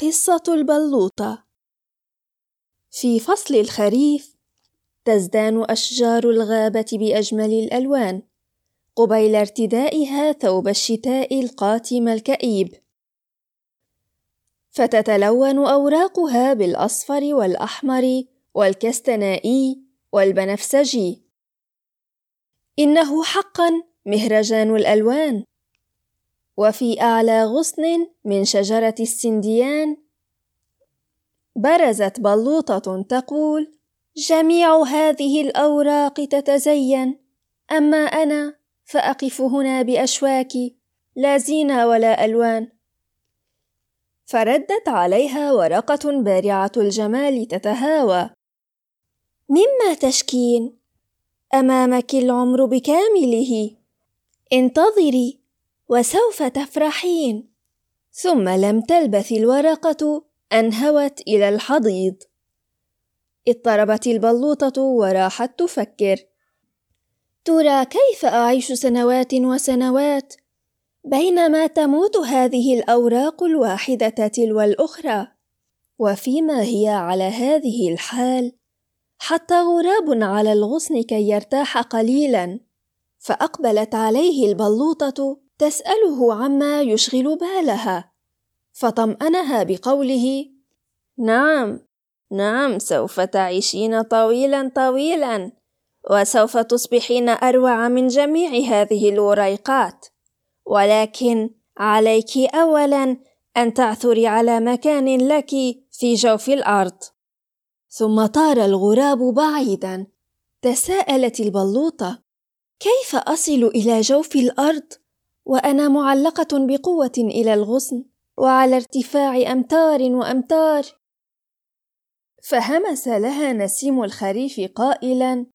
قصة البلوطة. في فصل الخريف تزدان أشجار الغابة بأجمل الألوان قبيل ارتدائها ثوب الشتاء القاتم الكئيب. فتتلون أوراقها بالأصفر والأحمر والكستنائي والبنفسجي. إنه حقا مهرجان الألوان. وفي أعلى غصن من شجرة السنديان برزت بلوطة تقول: جميع هذه الأوراق تتزين، أما أنا فأقف هنا بأشواكي، لا زينة ولا ألوان. فردت عليها ورقة بارعة الجمال تتهاوى: مما تشكين؟ أمامك العمر بكامله، انتظري وسوف تفرحين. ثم لم تلبث الورقة ان هوت إلى الحضيض. اضطربت البلوطة وراحت تفكر. ترى كيف أعيش سنوات وسنوات بينما تموت هذه الأوراق الواحدة تلو الأخرى؟ وفيما هي على هذه الحال؟ حتى غراب على الغصن كي يرتاح قليلا. فأقبلت عليه البلوطة تسأله عما يشغل بالها. فطمأنها بقوله نعم نعم سوف تعيشين طويلا طويلا وسوف تصبحين أروع من جميع هذه الوريقات. ولكن عليك اولا أن تعثري على مكان لك في جوف الأرض. ثم طار الغراب بعيدا. تساءلت البلوطة كيف أصل إلى جوف الأرض؟ وأنا معلقة بقوة إلى الغصن وعلى ارتفاع أمتار وأمتار. فهمس لها نسيم الخريف قائلا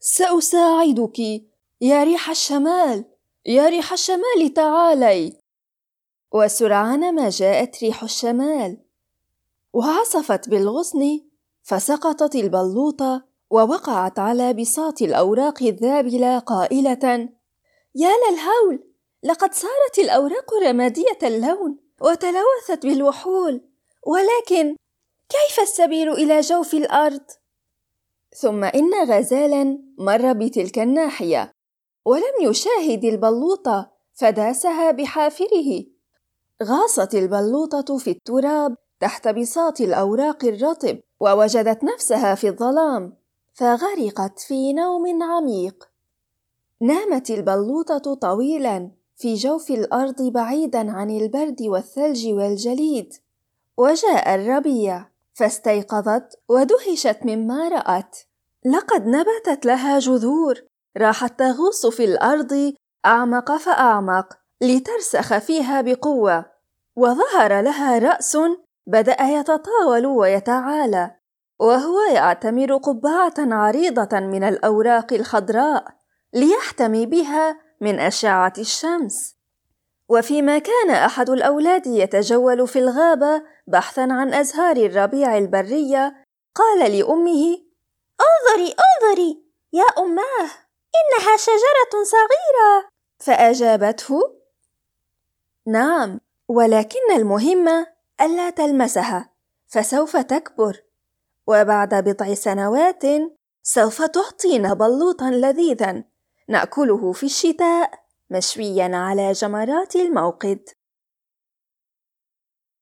سأساعدك. يا ريح الشمال يا ريح الشمال تعالي. وسرعان ما جاءت ريح الشمال. وعصفت بالغصن فسقطت البلوطة. ووقعت على بساط الأوراق الذابلة قائلة: يا للهول، لقد صارت الأوراق رمادية اللون وتلوثت بالوحول، ولكن كيف السبيل إلى جوف الأرض؟ ثم إن غزالا مر بتلك الناحية، ولم يشاهد البلوطة فداسها بحافره. غاصت البلوطة في التراب تحت بساط الأوراق الرطب، ووجدت نفسها في الظلام فغرقت في نوم عميق. نامت البلوطة طويلا في جوف الأرض بعيدا عن البرد والثلج والجليد. وجاء الربيع فاستيقظت ودهشت مما رأت. لقد نبتت لها جذور راحت تغوص في الأرض أعمق فأعمق لترسخ فيها بقوة. وظهر لها رأس بدأ يتطاول ويتعالى. وهو يعتمر قبعة عريضة من الأوراق الخضراء ليحتمي بها من أشعة الشمس. وفيما كان أحد الأولاد يتجول في الغابة بحثا عن أزهار الربيع البرية قال لأمه أنظري أنظري يا أماه إنها شجرة صغيرة. فأجابته نعم ولكن المهم ألا تلمسها فسوف تكبر. وبعد بضع سنوات سوف تعطينا بلوطا لذيذا. نأكله في الشتاء مشويا على جمرات الموقد.